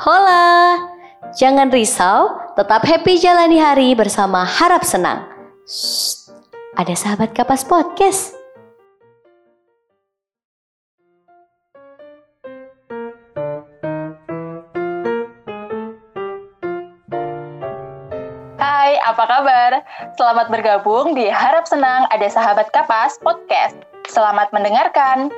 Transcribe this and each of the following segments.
Hola! Jangan risau, tetap happy jalani hari bersama harap senang. Shh, ada sahabat kapas podcast. Hai, apa kabar? Selamat bergabung di Harap Senang Ada Sahabat Kapas Podcast. Selamat mendengarkan.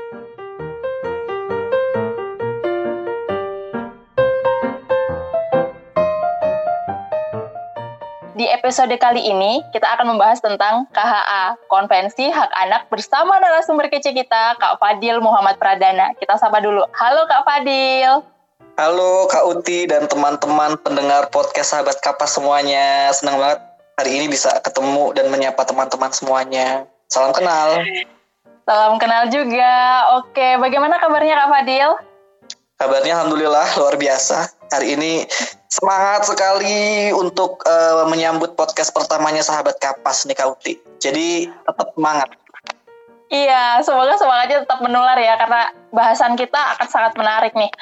Di episode kali ini, kita akan membahas tentang KHA, Konvensi Hak Anak bersama narasumber kece kita, Kak Fadil Muhammad Pradana. Kita sapa dulu. Halo Kak Fadil. Halo Kak Uti dan teman-teman pendengar podcast Sahabat Kapas semuanya. Senang banget hari ini bisa ketemu dan menyapa teman-teman semuanya. Salam kenal. Salam kenal juga. Oke, bagaimana kabarnya Kak Fadil? Kabarnya Alhamdulillah luar biasa. Hari ini semangat sekali untuk uh, menyambut podcast pertamanya Sahabat Kapas nih Kak. Jadi tetap semangat. Iya, semoga semangatnya tetap menular ya karena bahasan kita akan sangat menarik nih.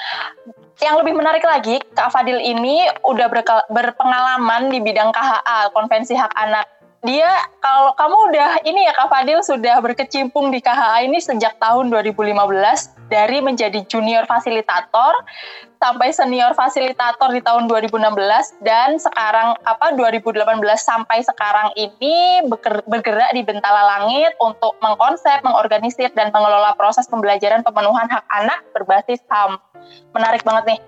Yang lebih menarik lagi, Kak Fadil ini udah berpengalaman di bidang KHA, Konvensi Hak Anak. Dia, kalau kamu udah, ini ya Kak Fadil sudah berkecimpung di KHA ini sejak tahun 2015, dari menjadi junior fasilitator sampai senior fasilitator di tahun 2016, dan sekarang, apa, 2018 sampai sekarang ini bergerak di Bentala Langit untuk mengkonsep, mengorganisir, dan mengelola proses pembelajaran pemenuhan hak anak berbasis HAM menarik banget nih.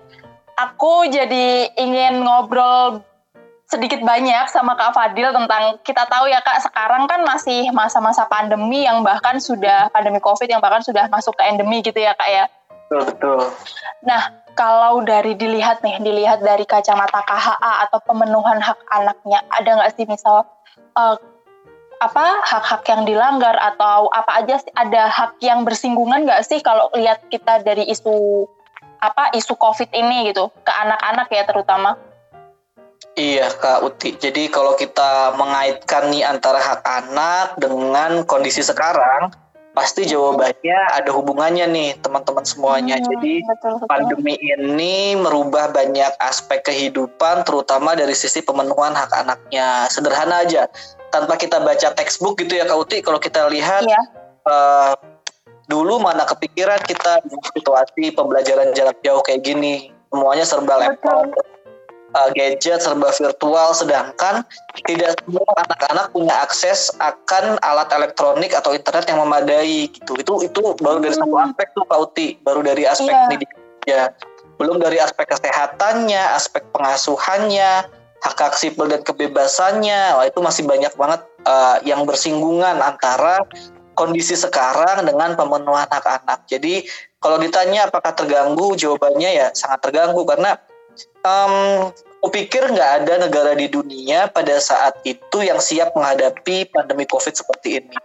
Aku jadi ingin ngobrol sedikit banyak sama Kak Fadil tentang kita tahu ya Kak sekarang kan masih masa-masa pandemi yang bahkan sudah pandemi Covid yang bahkan sudah masuk ke endemi gitu ya Kak ya. Betul betul. Nah kalau dari dilihat nih dilihat dari kacamata KHA atau pemenuhan hak anaknya ada nggak sih misal uh, apa hak-hak yang dilanggar atau apa aja sih ada hak yang bersinggungan nggak sih kalau lihat kita dari isu apa isu COVID ini gitu ke anak-anak ya terutama. Iya Kak Uti. Jadi kalau kita mengaitkan nih antara hak anak dengan kondisi sekarang, pasti jawabannya ada hubungannya nih teman-teman semuanya. Hmm, Jadi betul, betul. pandemi ini merubah banyak aspek kehidupan, terutama dari sisi pemenuhan hak anaknya. Sederhana aja, tanpa kita baca textbook gitu ya Kak Uti. Kalau kita lihat. Iya. Uh, dulu mana kepikiran kita di situasi pembelajaran jarak jauh kayak gini semuanya serba laptop uh, gadget serba virtual sedangkan tidak semua anak-anak punya akses akan alat elektronik atau internet yang memadai gitu itu itu baru dari satu hmm. aspek tuh Kauti baru dari aspek yeah. pendidikan ya belum dari aspek kesehatannya aspek pengasuhannya hak hak sipil dan kebebasannya wah itu masih banyak banget uh, yang bersinggungan antara kondisi sekarang dengan pemenuhan hak anak. Jadi kalau ditanya apakah terganggu, jawabannya ya sangat terganggu karena um, aku pikir nggak ada negara di dunia pada saat itu yang siap menghadapi pandemi COVID seperti ini.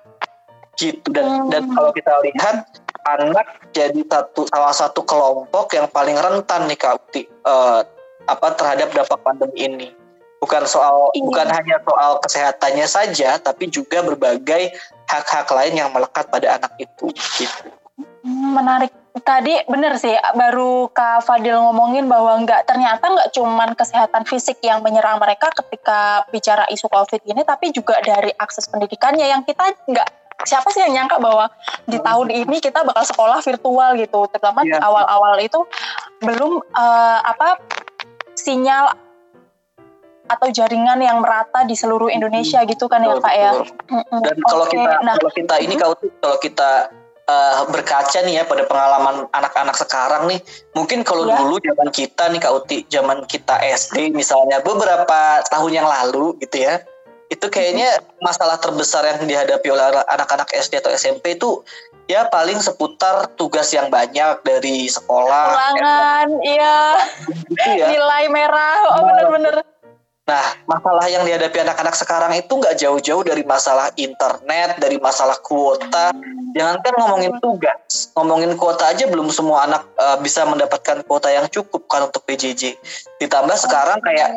Gitu dan dan hmm. kalau kita lihat anak jadi satu salah satu kelompok yang paling rentan nih kak uh, apa terhadap dampak pandemi ini bukan soal iya. bukan hanya soal kesehatannya saja tapi juga berbagai hak-hak lain yang melekat pada anak itu gitu. Menarik tadi benar sih baru Kak Fadil ngomongin bahwa nggak ternyata nggak cuman kesehatan fisik yang menyerang mereka ketika bicara isu COVID ini tapi juga dari akses pendidikannya yang kita nggak siapa sih yang nyangka bahwa di tahun ini kita bakal sekolah virtual gitu terutama ya. di iya. awal-awal itu belum uh, apa sinyal atau jaringan yang merata di seluruh Indonesia gitu kan ya Kak ya. Dan kalau okay. kita nah, kalau kita ini kalau kalau kita uh, berkaca nih ya pada pengalaman anak-anak sekarang nih, mungkin kalau ya. dulu zaman kita nih Kak Uti, zaman kita SD misalnya beberapa tahun yang lalu gitu ya. Itu kayaknya masalah terbesar yang dihadapi oleh anak-anak SD atau SMP itu ya paling seputar tugas yang banyak dari sekolah. Ulangan, iya. Gitu ya. Nilai merah, oh bener-bener Nah, masalah yang dihadapi anak-anak sekarang itu nggak jauh-jauh dari masalah internet, dari masalah kuota. Jangankan ngomongin tugas, ngomongin kuota aja belum semua anak uh, bisa mendapatkan kuota yang cukup kan untuk PJJ. Ditambah sekarang kayak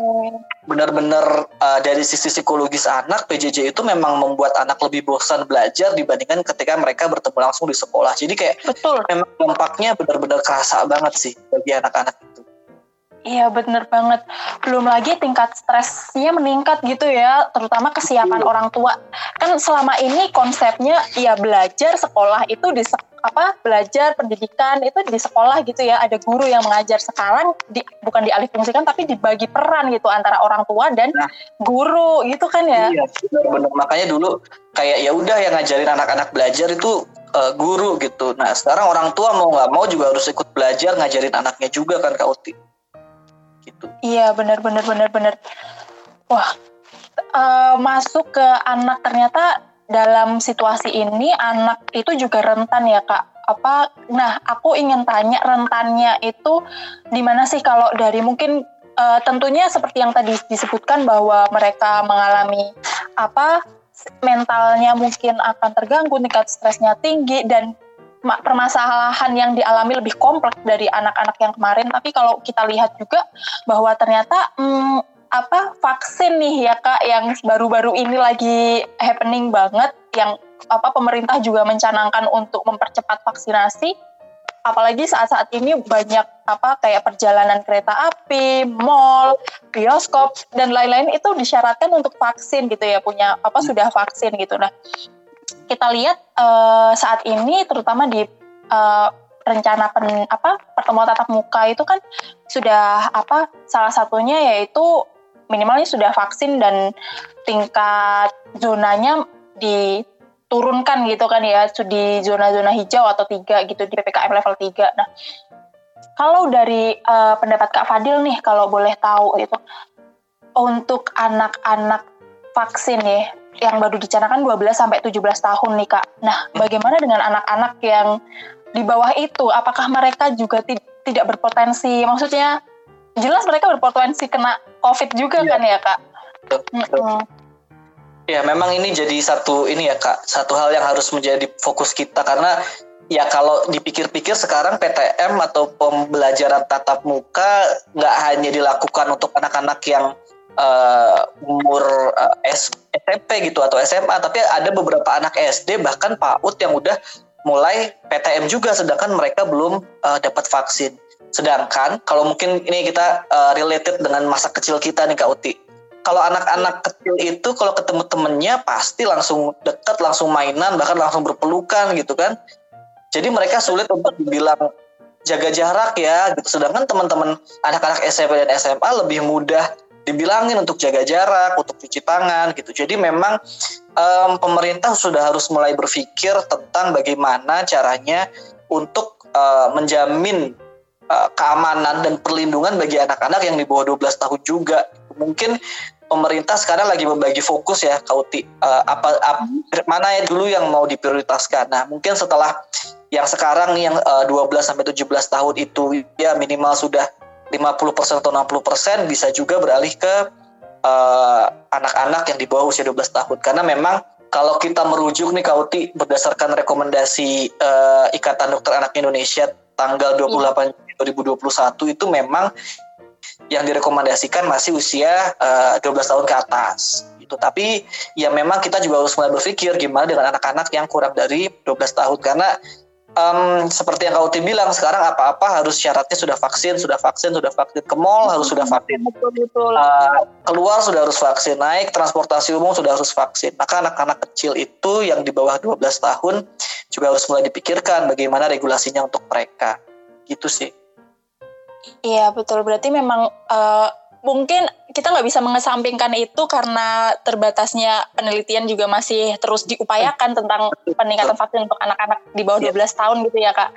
benar-benar uh, dari sisi psikologis anak, PJJ itu memang membuat anak lebih bosan belajar dibandingkan ketika mereka bertemu langsung di sekolah. Jadi kayak Betul. memang dampaknya benar-benar kerasa banget sih bagi anak-anak. Iya bener banget. Belum lagi tingkat stresnya meningkat gitu ya, terutama kesiapan Iya. orang tua. Kan selama ini konsepnya ya belajar sekolah itu di apa belajar pendidikan itu di sekolah gitu ya, ada guru yang mengajar. Sekarang di, bukan dialihfungsikan tapi dibagi peran gitu antara orang tua dan Nah. guru gitu kan ya. Iya, benar-benar makanya dulu kayak ya udah yang ngajarin anak-anak belajar itu uh, guru gitu. Nah sekarang orang tua mau nggak mau juga harus ikut belajar ngajarin anaknya juga kan Kak Uti. Gitu. Iya benar benar benar benar. Wah eh, masuk ke anak ternyata dalam situasi ini anak itu juga rentan ya kak. Apa? Nah aku ingin tanya rentannya itu di mana sih kalau dari mungkin eh, tentunya seperti yang tadi disebutkan bahwa mereka mengalami apa mentalnya mungkin akan terganggu, tingkat stresnya tinggi dan permasalahan yang dialami lebih kompleks dari anak-anak yang kemarin. Tapi kalau kita lihat juga bahwa ternyata hmm, apa vaksin nih ya kak yang baru-baru ini lagi happening banget, yang apa pemerintah juga mencanangkan untuk mempercepat vaksinasi. Apalagi saat-saat ini banyak apa kayak perjalanan kereta api, mall, bioskop dan lain-lain itu disyaratkan untuk vaksin gitu ya punya apa sudah vaksin gitu. Nah kita lihat eh, saat ini terutama di eh, rencana pen, apa pertemuan tatap muka itu kan sudah apa salah satunya yaitu minimalnya sudah vaksin dan tingkat zonanya diturunkan gitu kan ya di zona-zona hijau atau tiga gitu di ppkm level 3 nah kalau dari eh, pendapat Kak Fadil nih kalau boleh tahu itu untuk anak-anak vaksin ya yang baru dicanangkan 12 sampai 17 tahun nih Kak. Nah, bagaimana dengan anak-anak yang di bawah itu? Apakah mereka juga ti- tidak berpotensi? Maksudnya jelas mereka berpotensi kena COVID juga Iya. kan ya Kak? Betul. Ya memang ini jadi satu ini ya kak satu hal yang harus menjadi fokus kita karena ya kalau dipikir-pikir sekarang PTM atau pembelajaran tatap muka nggak hanya dilakukan untuk anak-anak yang eh, umur eh, S- SMP gitu atau SMA tapi ada beberapa anak SD bahkan PAUD yang udah mulai PTM juga sedangkan mereka belum eh, dapat vaksin. Sedangkan kalau mungkin ini kita eh, related dengan masa kecil kita nih Kak Uti kalau anak-anak kecil itu kalau ketemu temennya pasti langsung dekat, langsung mainan, bahkan langsung berpelukan gitu kan. Jadi mereka sulit untuk dibilang jaga jarak ya gitu. Sedangkan teman-teman anak-anak SMP dan SMA lebih mudah dibilangin untuk jaga jarak, untuk cuci tangan gitu. Jadi memang em, pemerintah sudah harus mulai berpikir tentang bagaimana caranya untuk eh, menjamin eh, keamanan dan perlindungan bagi anak-anak yang di bawah 12 tahun juga. Mungkin pemerintah sekarang lagi membagi fokus ya Kauti Eh, apa, ap- mana ya dulu yang mau diprioritaskan. Nah, mungkin setelah yang sekarang yang eh, 12 sampai 17 tahun itu ya minimal sudah 50% atau 60% bisa juga beralih ke eh, anak-anak yang di bawah usia 12 tahun. Karena memang kalau kita merujuk nih Kauti berdasarkan rekomendasi eh, Ikatan Dokter Anak Indonesia tanggal 28 Juni 2021 itu memang yang direkomendasikan masih usia eh, 12 tahun ke atas. Gitu. Tapi ya memang kita juga harus mulai berpikir gimana dengan anak-anak yang kurang dari 12 tahun. Karena em, seperti yang Kauti bilang sekarang apa-apa harus syaratnya sudah vaksin, sudah vaksin, sudah vaksin ke mall harus sudah vaksin. Betul betul. Uh, keluar sudah harus vaksin, naik transportasi umum sudah harus vaksin. Maka anak-anak kecil itu yang di bawah 12 tahun juga harus mulai dipikirkan bagaimana regulasinya untuk mereka. Gitu sih. Iya betul. Berarti memang eh, mungkin kita nggak bisa mengesampingkan itu karena terbatasnya penelitian juga masih terus diupayakan tentang peningkatan vaksin untuk anak-anak di bawah Iya. 12 tahun gitu ya kak.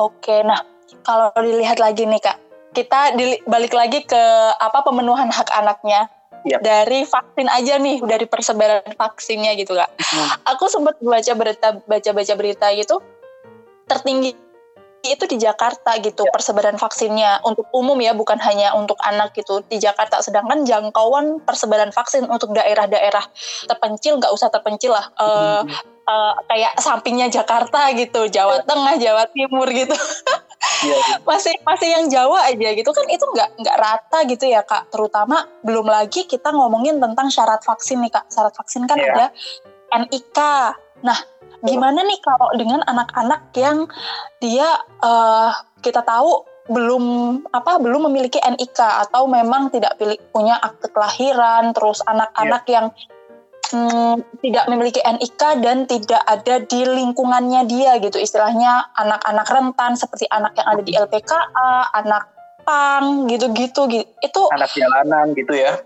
Oke, nah kalau dilihat lagi nih kak, kita balik lagi ke apa pemenuhan hak anaknya Iya. dari vaksin aja nih, dari persebaran vaksinnya gitu kak. Aku sempat baca berita, baca-baca berita gitu, tertinggi itu di Jakarta gitu persebaran vaksinnya untuk umum ya bukan hanya untuk anak gitu. Di Jakarta sedangkan jangkauan persebaran vaksin untuk daerah-daerah terpencil nggak usah terpencil lah. Eh, kayak sampingnya Jakarta gitu Jawa Tengah Jawa Timur gitu. Iya, masih masih yang Jawa aja gitu. Kan itu nggak nggak rata gitu ya kak. Terutama belum lagi kita ngomongin tentang syarat vaksin nih kak. Syarat vaksin kan Iya. ada NIK nah gimana nih kalau dengan anak-anak yang dia eh, kita tahu belum apa belum memiliki NIK atau memang tidak pilih, punya akte kelahiran terus anak-anak yeah. yang hmm, tidak memiliki NIK dan tidak ada di lingkungannya dia gitu. Istilahnya anak-anak rentan seperti anak yang ada di LPKA anak pang gitu-gitu gitu itu anak jalanan gitu ya?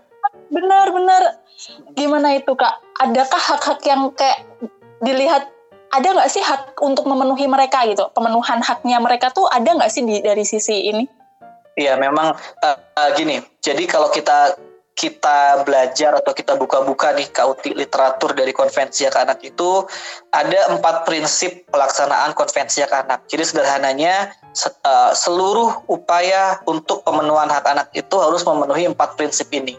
Benar-benar gimana itu kak? Adakah hak-hak yang kayak dilihat ada nggak sih hak untuk memenuhi mereka gitu pemenuhan haknya mereka tuh ada nggak sih di, dari sisi ini Iya memang uh, uh, gini jadi kalau kita kita belajar atau kita buka-buka nih kauti literatur dari konvensi hak anak itu ada empat prinsip pelaksanaan konvensi hak anak. Jadi sederhananya uh, seluruh upaya untuk pemenuhan hak anak itu harus memenuhi empat prinsip ini.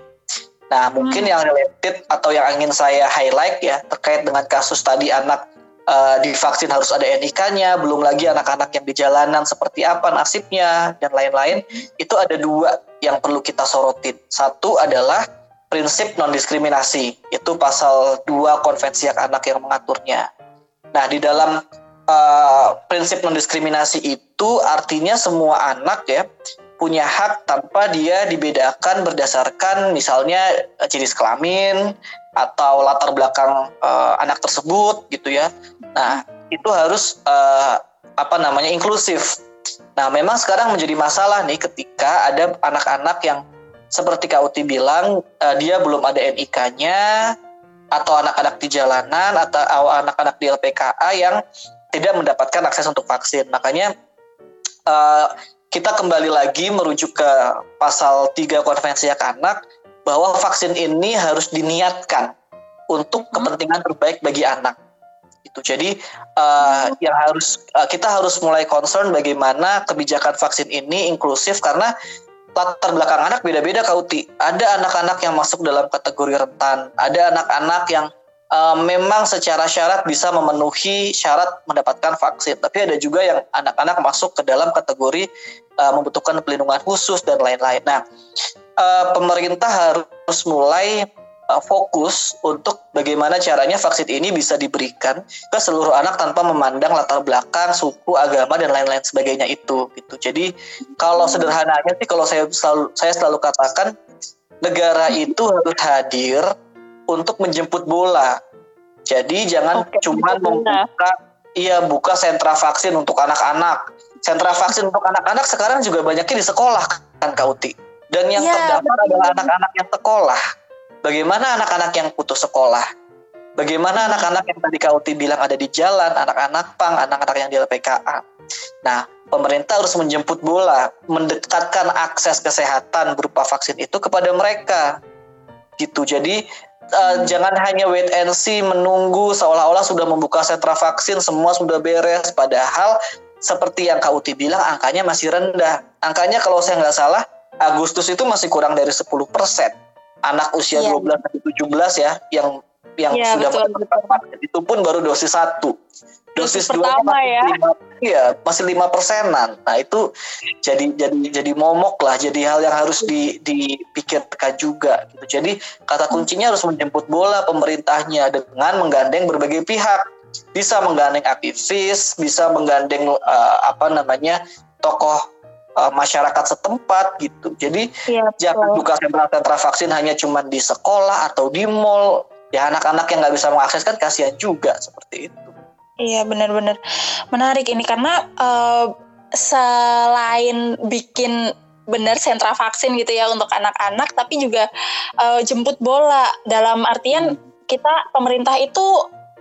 Nah mungkin hmm. yang related atau yang ingin saya highlight ya terkait dengan kasus tadi anak uh, divaksin harus ada NIK-nya, belum lagi anak-anak yang di jalanan seperti apa nasibnya dan lain-lain. Itu ada dua yang perlu kita sorotin. Satu adalah prinsip non diskriminasi. Itu pasal 2 Konvensi Hak Anak yang mengaturnya. Nah, di dalam uh, prinsip non diskriminasi itu artinya semua anak ya punya hak tanpa dia dibedakan berdasarkan misalnya jenis kelamin atau latar belakang uh, anak tersebut gitu ya. Nah, itu harus uh, apa namanya inklusif. Nah, memang sekarang menjadi masalah nih ketika ada anak-anak yang seperti Kak Uti bilang uh, dia belum ada NIK-nya atau anak-anak di jalanan atau anak-anak di LPKA yang tidak mendapatkan akses untuk vaksin. Makanya uh, kita kembali lagi merujuk ke pasal 3 konvensi hak anak bahwa vaksin ini harus diniatkan untuk hmm. kepentingan terbaik bagi anak. Itu jadi uh, yang harus uh, kita harus mulai concern bagaimana kebijakan vaksin ini inklusif karena latar belakang anak beda-beda kauti ada anak-anak yang masuk dalam kategori rentan ada anak-anak yang uh, memang secara syarat bisa memenuhi syarat mendapatkan vaksin tapi ada juga yang anak-anak masuk ke dalam kategori uh, membutuhkan pelindungan khusus dan lain-lain. Nah, uh, pemerintah harus mulai uh, fokus untuk bagaimana caranya vaksin ini bisa diberikan ke seluruh anak tanpa memandang latar belakang, suku, agama dan lain-lain sebagainya itu gitu. Jadi kalau sederhananya sih kalau saya selalu saya selalu katakan negara itu harus hadir untuk menjemput bola. Jadi jangan Oke, cuma membuka iya buka sentra vaksin untuk anak-anak sentra vaksin untuk anak-anak sekarang juga banyaknya di sekolah kan Kak Uti. Dan yang ya, betul. adalah anak-anak yang sekolah. Bagaimana anak-anak yang putus sekolah? Bagaimana anak-anak yang tadi Kak Uti bilang ada di jalan, anak-anak pang, anak-anak yang di LPKA. Nah, pemerintah harus menjemput bola, mendekatkan akses kesehatan berupa vaksin itu kepada mereka. Gitu. Jadi uh, jangan hanya wait and see menunggu seolah-olah sudah membuka sentra vaksin semua sudah beres padahal seperti yang Kak Uti bilang angkanya masih rendah. Angkanya kalau saya nggak salah Agustus itu masih kurang dari 10 persen. Anak usia yeah. 12 sampai 17 ya yang yang yeah, sudah mendapatkan itu pun baru dosis satu. Dosis, dua masih ya. Iya masih lima persenan. Nah itu jadi jadi jadi momok lah. Jadi hal yang harus di, dipikirkan juga. Gitu. Jadi kata kuncinya harus menjemput bola pemerintahnya dengan menggandeng berbagai pihak bisa menggandeng aktivis, bisa menggandeng uh, apa namanya tokoh uh, masyarakat setempat gitu. Jadi ya, jangan buka sentra-sentra vaksin hanya cuma di sekolah atau di mall. Ya anak-anak yang nggak bisa mengakses kan kasihan juga seperti itu. Iya benar-benar menarik ini karena uh, selain bikin benar sentra vaksin gitu ya untuk anak-anak, tapi juga uh, jemput bola dalam artian hmm. kita pemerintah itu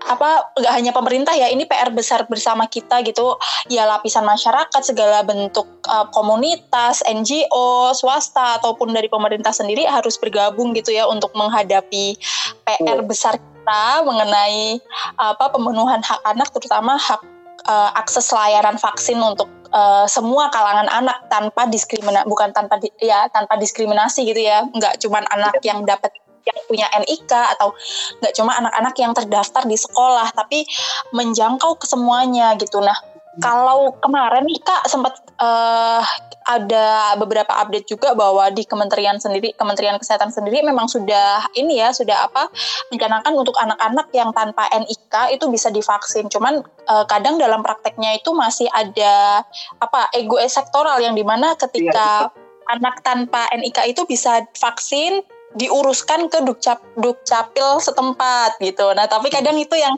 apa nggak hanya pemerintah ya ini PR besar bersama kita gitu ya lapisan masyarakat segala bentuk uh, komunitas NGO swasta ataupun dari pemerintah sendiri harus bergabung gitu ya untuk menghadapi PR oh. besar kita mengenai apa pemenuhan hak anak terutama hak uh, akses layanan vaksin untuk uh, semua kalangan anak tanpa diskriminasi bukan tanpa di, ya tanpa diskriminasi gitu ya nggak cuma anak iya. yang dapat yang punya NIK atau nggak cuma anak-anak yang terdaftar di sekolah tapi menjangkau ke semuanya gitu nah kalau kemarin nih kak sempat uh, ada beberapa update juga bahwa di kementerian sendiri Kementerian Kesehatan sendiri memang sudah ini ya sudah apa mencanangkan untuk anak-anak yang tanpa NIK itu bisa divaksin. Cuman uh, kadang dalam prakteknya itu masih ada apa ego sektoral yang di mana ketika iya, anak tanpa NIK itu bisa vaksin diuruskan ke dukcap dukcapil setempat gitu. Nah tapi kadang itu yang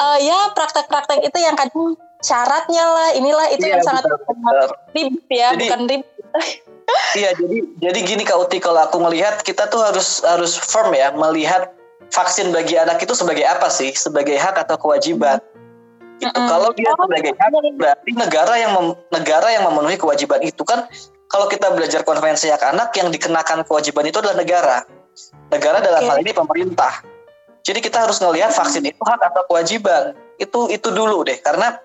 uh, ya praktek-praktek itu yang kadang syaratnya lah inilah itu iya, yang sangat ribet ya jadi, bukan ribet. Iya jadi jadi gini kak Uti kalau aku melihat kita tuh harus harus firm ya melihat vaksin bagi anak itu sebagai apa sih? Sebagai hak atau kewajiban? Itu mm -hmm. kalau dia oh, sebagai hak berarti negara yang mem, negara yang memenuhi kewajiban itu kan kalau kita belajar konvensi hak anak yang dikenakan kewajiban itu adalah negara negara dalam okay. hal ini pemerintah jadi kita harus ngelihat vaksin itu hak atau kewajiban itu itu dulu deh karena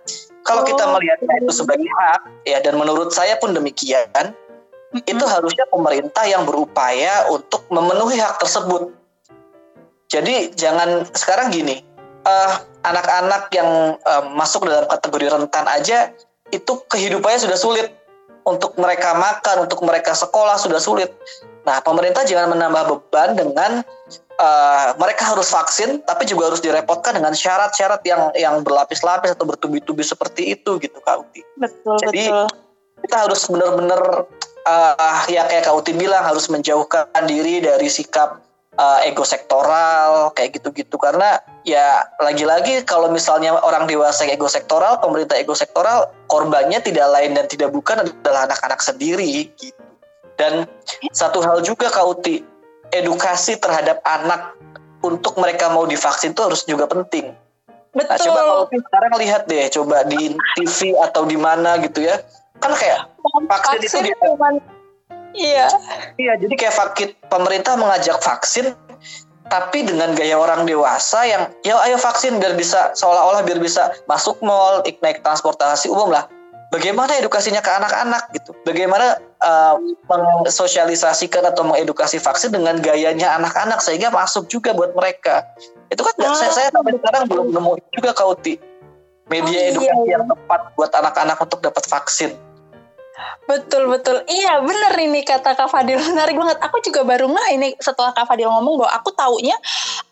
kalau kita oh. melihatnya itu sebagai hak ya dan menurut saya pun demikian mm-hmm. itu harusnya pemerintah yang berupaya untuk memenuhi hak tersebut. Jadi jangan sekarang gini uh, anak-anak yang uh, masuk dalam kategori rentan aja itu kehidupannya sudah sulit untuk mereka makan, untuk mereka sekolah sudah sulit. Nah, pemerintah jangan menambah beban dengan uh, mereka harus vaksin, tapi juga harus direpotkan dengan syarat-syarat yang yang berlapis-lapis atau bertubi-tubi seperti itu, gitu Kak Uti. Betul, Jadi betul. kita harus benar-benar uh, ya kayak Kak Uti bilang harus menjauhkan diri dari sikap uh, ego sektoral kayak gitu-gitu karena ya lagi-lagi kalau misalnya orang dewasa ego sektoral, pemerintah ego sektoral, korbannya tidak lain dan tidak bukan adalah anak-anak sendiri gitu. Dan satu hal juga Kak Uti, edukasi terhadap anak untuk mereka mau divaksin itu harus juga penting. Betul. Nah, coba kalau sekarang lihat deh, coba di TV atau di mana gitu ya, kan kayak vaksin, vaksin itu cuman, iya. Iya, jadi kayak vaksin pemerintah mengajak vaksin, tapi dengan gaya orang dewasa yang ya ayo vaksin biar bisa seolah-olah biar bisa masuk mall, naik transportasi umum lah bagaimana edukasinya ke anak-anak gitu bagaimana uh, mensosialisasikan atau mengedukasi vaksin dengan gayanya anak-anak sehingga masuk juga buat mereka itu kan ah, saya, saya sampai sekarang belum nemu juga kauti media oh, edukasi iya. yang tepat buat anak-anak untuk dapat vaksin Betul betul, iya bener ini kata Kak Fadil menarik banget. Aku juga baru nggak ini setelah Kak Fadil ngomong bahwa aku taunya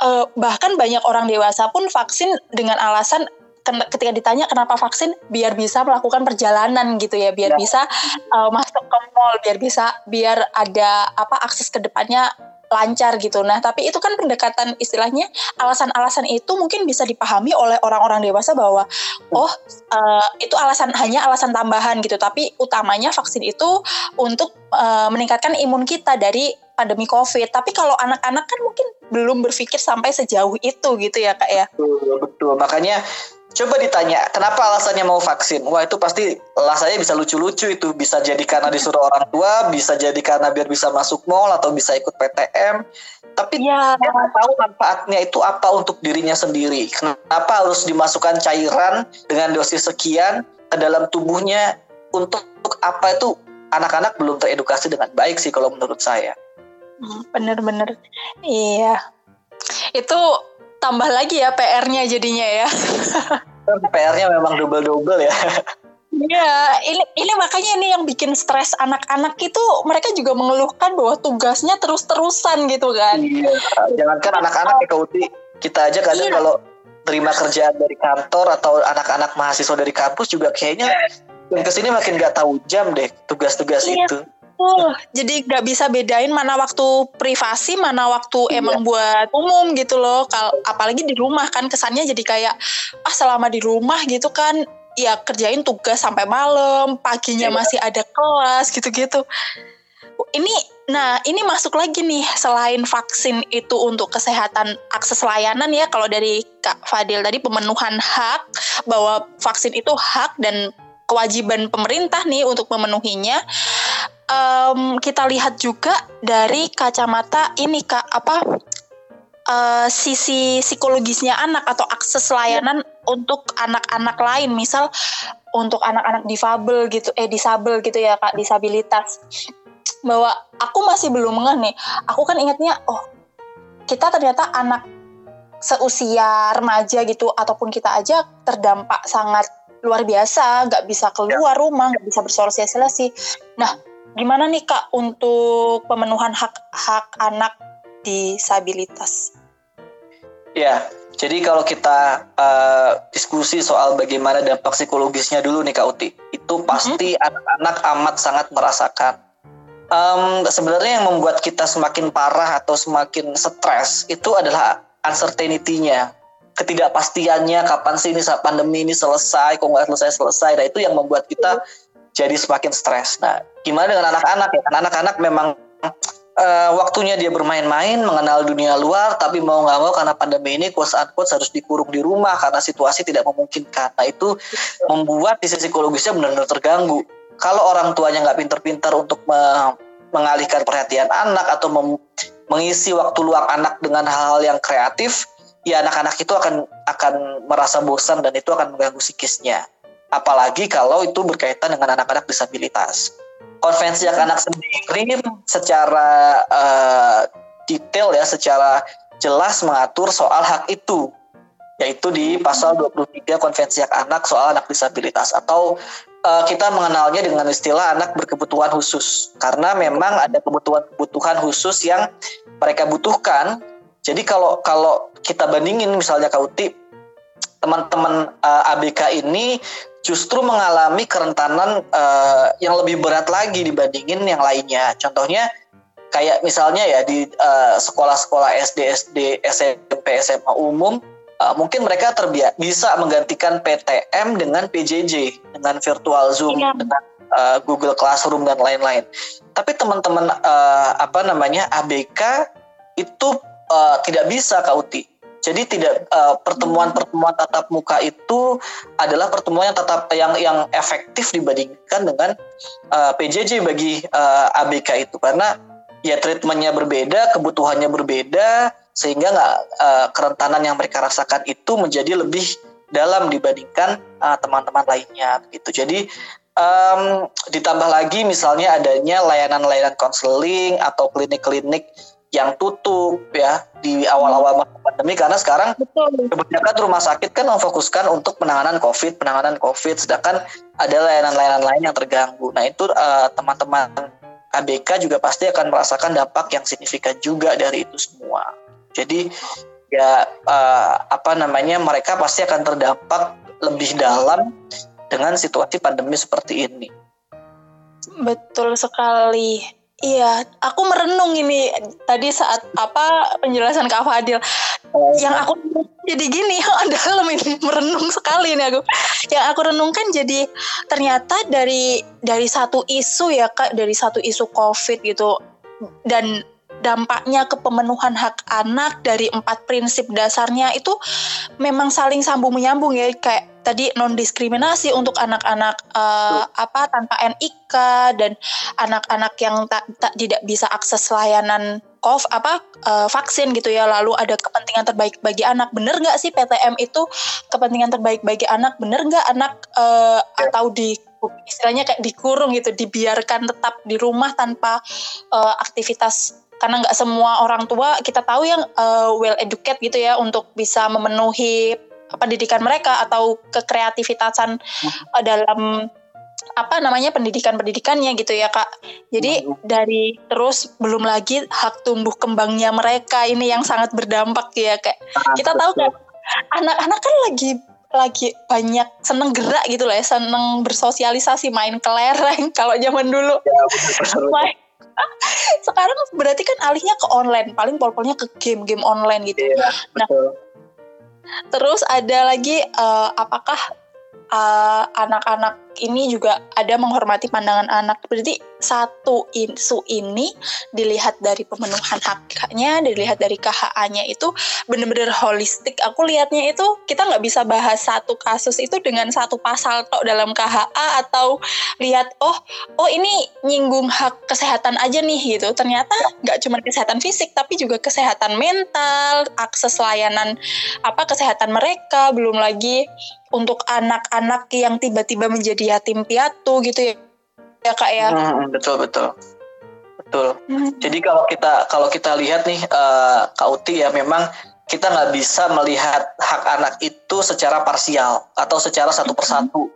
uh, bahkan banyak orang dewasa pun vaksin dengan alasan ketika ditanya kenapa vaksin biar bisa melakukan perjalanan gitu ya biar ya. bisa uh, masuk ke mall biar bisa biar ada apa akses ke depannya lancar gitu. Nah, tapi itu kan pendekatan istilahnya alasan-alasan itu mungkin bisa dipahami oleh orang-orang dewasa bahwa oh uh, itu alasan hanya alasan tambahan gitu. Tapi utamanya vaksin itu untuk uh, meningkatkan imun kita dari pandemi COVID. Tapi kalau anak-anak kan mungkin belum berpikir sampai sejauh itu gitu ya kak ya. Betul, betul. Makanya Coba ditanya, kenapa alasannya mau vaksin? Wah itu pasti alasannya bisa lucu-lucu itu. Bisa jadi karena disuruh orang tua, bisa jadi karena biar bisa masuk mall atau bisa ikut PTM. Tapi ya. dia nggak tahu manfaatnya itu apa untuk dirinya sendiri. Kenapa harus dimasukkan cairan dengan dosis sekian ke dalam tubuhnya untuk, apa itu anak-anak belum teredukasi dengan baik sih kalau menurut saya. Hmm, bener-bener, iya. Itu tambah lagi ya PR-nya jadinya ya. PR-nya memang double-double ya. Iya, ini ini makanya ini yang bikin stres anak-anak itu mereka juga mengeluhkan bahwa tugasnya terus-terusan gitu kan. Iya, jangankan anak-anak ya Kauti, kita aja kadang iya. kalau terima kerjaan dari kantor atau anak-anak mahasiswa dari kampus juga kayaknya yang ke sini makin gak tahu jam deh tugas-tugas iya. itu. Oh, jadi nggak bisa bedain mana waktu privasi, mana waktu iya. emang buat umum gitu loh. Kal apalagi di rumah kan kesannya jadi kayak ah selama di rumah gitu kan ya kerjain tugas sampai malam, paginya iya. masih ada kelas gitu-gitu. Ini nah, ini masuk lagi nih selain vaksin itu untuk kesehatan akses layanan ya kalau dari Kak Fadil tadi pemenuhan hak bahwa vaksin itu hak dan kewajiban pemerintah nih untuk memenuhinya um, kita lihat juga dari kacamata ini kak apa uh, sisi psikologisnya anak atau akses layanan untuk anak-anak lain. Misal untuk anak-anak difabel gitu eh disabel gitu ya kak disabilitas. Bahwa aku masih belum mengerti nih. Aku kan ingatnya oh kita ternyata anak seusia remaja gitu ataupun kita aja terdampak sangat luar biasa, nggak bisa keluar rumah, nggak bisa bersosialisasi. Nah, gimana nih kak untuk pemenuhan hak hak anak disabilitas? Ya, jadi kalau kita uh, diskusi soal bagaimana dampak psikologisnya dulu nih Kak Uti, itu pasti mm-hmm. anak-anak mm -hmm. amat sangat merasakan. Um, sebenarnya yang membuat kita semakin parah atau semakin stres itu adalah uncertainty-nya ketidakpastiannya kapan sih ini pandemi ini selesai, kok nggak selesai selesai. Nah itu yang membuat kita jadi semakin stres. Nah gimana dengan anak-anak ya? Kan anak-anak memang uh, waktunya dia bermain-main, mengenal dunia luar, tapi mau nggak mau karena pandemi ini quotes unquote harus dikurung di rumah karena situasi tidak memungkinkan. Nah itu membuat sisi psikologisnya benar-benar terganggu. Kalau orang tuanya nggak pinter-pinter untuk me mengalihkan perhatian anak atau mengisi waktu luang anak dengan hal-hal yang kreatif, ya anak-anak itu akan akan merasa bosan dan itu akan mengganggu psikisnya. Apalagi kalau itu berkaitan dengan anak-anak disabilitas. Konvensi hak anak sendiri secara uh, detail ya, secara jelas mengatur soal hak itu yaitu di pasal 23 Konvensi Hak Anak soal anak disabilitas atau uh, kita mengenalnya dengan istilah anak berkebutuhan khusus karena memang ada kebutuhan-kebutuhan khusus yang mereka butuhkan. Jadi kalau kalau kita bandingin misalnya Kauti teman-teman uh, eh, ABK ini justru mengalami kerentanan uh, yang lebih berat lagi dibandingin yang lainnya. Contohnya kayak misalnya ya di uh, sekolah-sekolah SD, SD, SMP, SMA umum uh, mungkin mereka terbiasa bisa menggantikan PTM dengan PJJ, dengan virtual Zoom, iya. dengan uh, Google Classroom dan lain-lain. Tapi teman-teman uh, apa namanya ABK itu uh, tidak bisa Kak Uti jadi tidak uh, pertemuan-pertemuan tatap muka itu adalah pertemuan yang tetap yang yang efektif dibandingkan dengan uh, eh, PJJ bagi uh, eh, ABK itu karena ya treatmentnya berbeda, kebutuhannya berbeda sehingga nggak uh, kerentanan yang mereka rasakan itu menjadi lebih dalam dibandingkan teman-teman uh, lainnya gitu. Jadi um, ditambah lagi misalnya adanya layanan-layanan konseling atau klinik-klinik yang tutup ya di awal-awal masa pandemi karena sekarang Betul. kebanyakan rumah sakit kan memfokuskan untuk penanganan COVID, penanganan COVID, sedangkan ada layanan-layanan lain yang terganggu. Nah itu uh, teman-teman ABK juga pasti akan merasakan dampak yang signifikan juga dari itu semua. Jadi ya uh, apa namanya mereka pasti akan terdampak lebih dalam dengan situasi pandemi seperti ini. Betul sekali. Iya, aku merenung ini tadi saat apa penjelasan Kak Fadil. Yang aku jadi gini, dalam ini merenung sekali nih aku. Yang aku renungkan jadi ternyata dari dari satu isu ya Kak, dari satu isu Covid gitu dan dampaknya ke pemenuhan hak anak dari empat prinsip dasarnya itu memang saling sambung menyambung ya. Kayak tadi non diskriminasi untuk anak-anak uh, apa tanpa NIK dan anak-anak yang tak ta, tidak bisa akses layanan COVID apa uh, vaksin gitu ya. Lalu ada kepentingan terbaik bagi anak. Bener nggak sih PTM itu? Kepentingan terbaik bagi anak bener nggak anak uh, atau di istilahnya kayak dikurung gitu dibiarkan tetap di rumah tanpa uh, aktivitas karena nggak semua orang tua kita tahu yang uh, well educated gitu ya untuk bisa memenuhi pendidikan mereka atau kekreativitasan uh, dalam apa namanya pendidikan-pendidikannya gitu ya kak. Jadi hmm. dari terus belum lagi hak tumbuh kembangnya mereka ini yang sangat berdampak ya kayak ah, kita tahu kan anak-anak kan lagi lagi banyak seneng gerak gitu lah ya seneng bersosialisasi main kelereng kalau zaman dulu. Ya, Sekarang berarti kan alihnya ke online paling pol-polnya ke game-game online gitu. Ya, nah Terus ada lagi uh, apakah eh, anak-anak uh, ini juga ada menghormati pandangan anak. Berarti satu isu ini dilihat dari pemenuhan haknya, dilihat dari KHA-nya itu benar-benar holistik. Aku lihatnya itu kita nggak bisa bahas satu kasus itu dengan satu pasal tok dalam KHA atau lihat oh oh ini nyinggung hak kesehatan aja nih gitu. Ternyata nggak cuma kesehatan fisik tapi juga kesehatan mental, akses layanan apa kesehatan mereka, belum lagi untuk anak-anak yang tiba-tiba menjadi yatim piatu gitu ya ya kak ya hmm, betul betul betul hmm. jadi kalau kita kalau kita lihat nih uh, kak Uti ya memang kita nggak bisa melihat hak anak itu secara parsial atau secara satu persatu.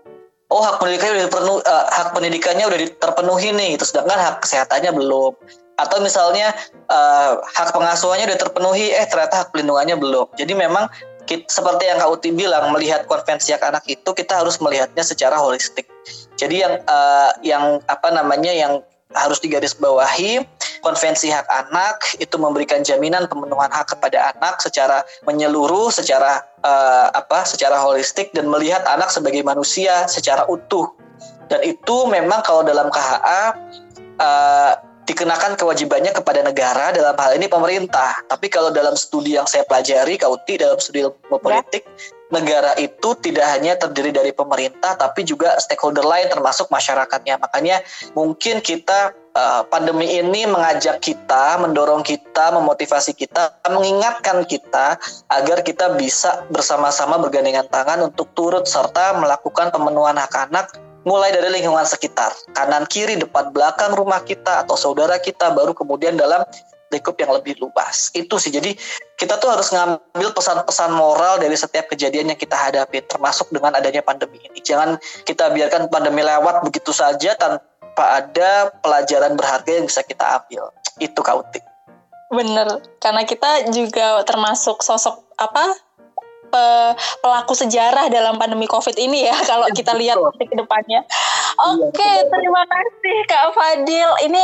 Oh hak pendidikannya udah terpenuhi, uh, hak pendidikannya udah terpenuhi nih, itu sedangkan hak kesehatannya belum. Atau misalnya uh, hak pengasuhannya udah terpenuhi, eh ternyata hak pelindungannya belum. Jadi memang kita, seperti yang Kak Uti bilang, melihat konvensi hak anak itu kita harus melihatnya secara holistik. Jadi yang uh, yang apa namanya yang harus digarisbawahi konvensi hak anak itu memberikan jaminan pemenuhan hak kepada anak secara menyeluruh secara uh, apa secara holistik dan melihat anak sebagai manusia secara utuh dan itu memang kalau dalam KHA uh, dikenakan kewajibannya kepada negara dalam hal ini pemerintah. Tapi kalau dalam studi yang saya pelajari, Kauti dalam studi ilmu politik, ya. negara itu tidak hanya terdiri dari pemerintah, tapi juga stakeholder lain termasuk masyarakatnya. Makanya mungkin kita uh, pandemi ini mengajak kita, mendorong kita, memotivasi kita, mengingatkan kita agar kita bisa bersama-sama bergandengan tangan untuk turut serta melakukan pemenuhan hak anak mulai dari lingkungan sekitar, kanan kiri, depan belakang rumah kita atau saudara kita, baru kemudian dalam lingkup yang lebih luas. Itu sih. Jadi kita tuh harus ngambil pesan-pesan moral dari setiap kejadian yang kita hadapi, termasuk dengan adanya pandemi ini. Jangan kita biarkan pandemi lewat begitu saja tanpa ada pelajaran berharga yang bisa kita ambil. Itu kautik. Bener, karena kita juga termasuk sosok apa pelaku sejarah dalam pandemi COVID ini ya kalau kita lihat ke depannya. Iya, Oke, okay, terima kasih Kak Fadil. Ini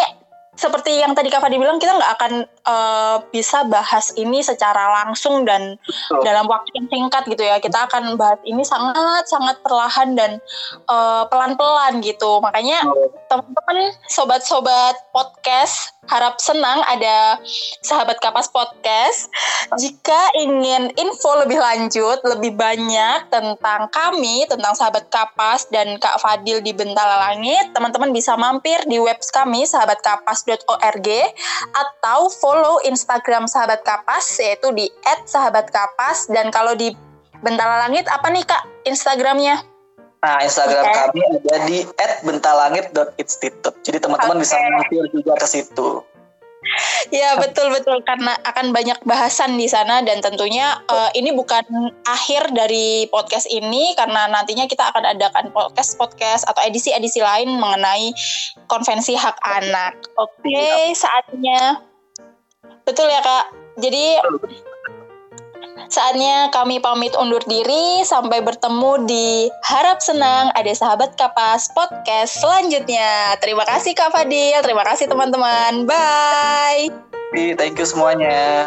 seperti yang tadi Kak Fadil bilang kita nggak akan uh, bisa bahas ini secara langsung dan Betul. dalam waktu yang singkat gitu ya. Kita akan bahas ini sangat sangat perlahan dan uh, pelan-pelan gitu. Makanya teman-teman sobat-sobat podcast harap senang ada sahabat kapas podcast. Jika ingin info lebih lanjut, lebih banyak tentang kami, tentang sahabat kapas dan Kak Fadil di Bentala Langit, teman-teman bisa mampir di webs kami sahabatkapas.org atau follow Instagram sahabat kapas yaitu di @sahabatkapas dan kalau di Bentala Langit apa nih Kak Instagramnya? Nah, Instagram okay. kami ada di @bentalangit.institute. Jadi teman-teman okay. bisa mampir juga ke situ. Ya betul betul karena akan banyak bahasan di sana dan tentunya uh, ini bukan akhir dari podcast ini karena nantinya kita akan adakan podcast podcast atau edisi edisi lain mengenai konvensi hak anak. Oke okay, saatnya betul ya kak. Jadi Saatnya kami pamit undur diri sampai bertemu di Harap Senang ada Sahabat Kapas podcast selanjutnya. Terima kasih Kak Fadil, terima kasih teman-teman. Bye. Thank you semuanya.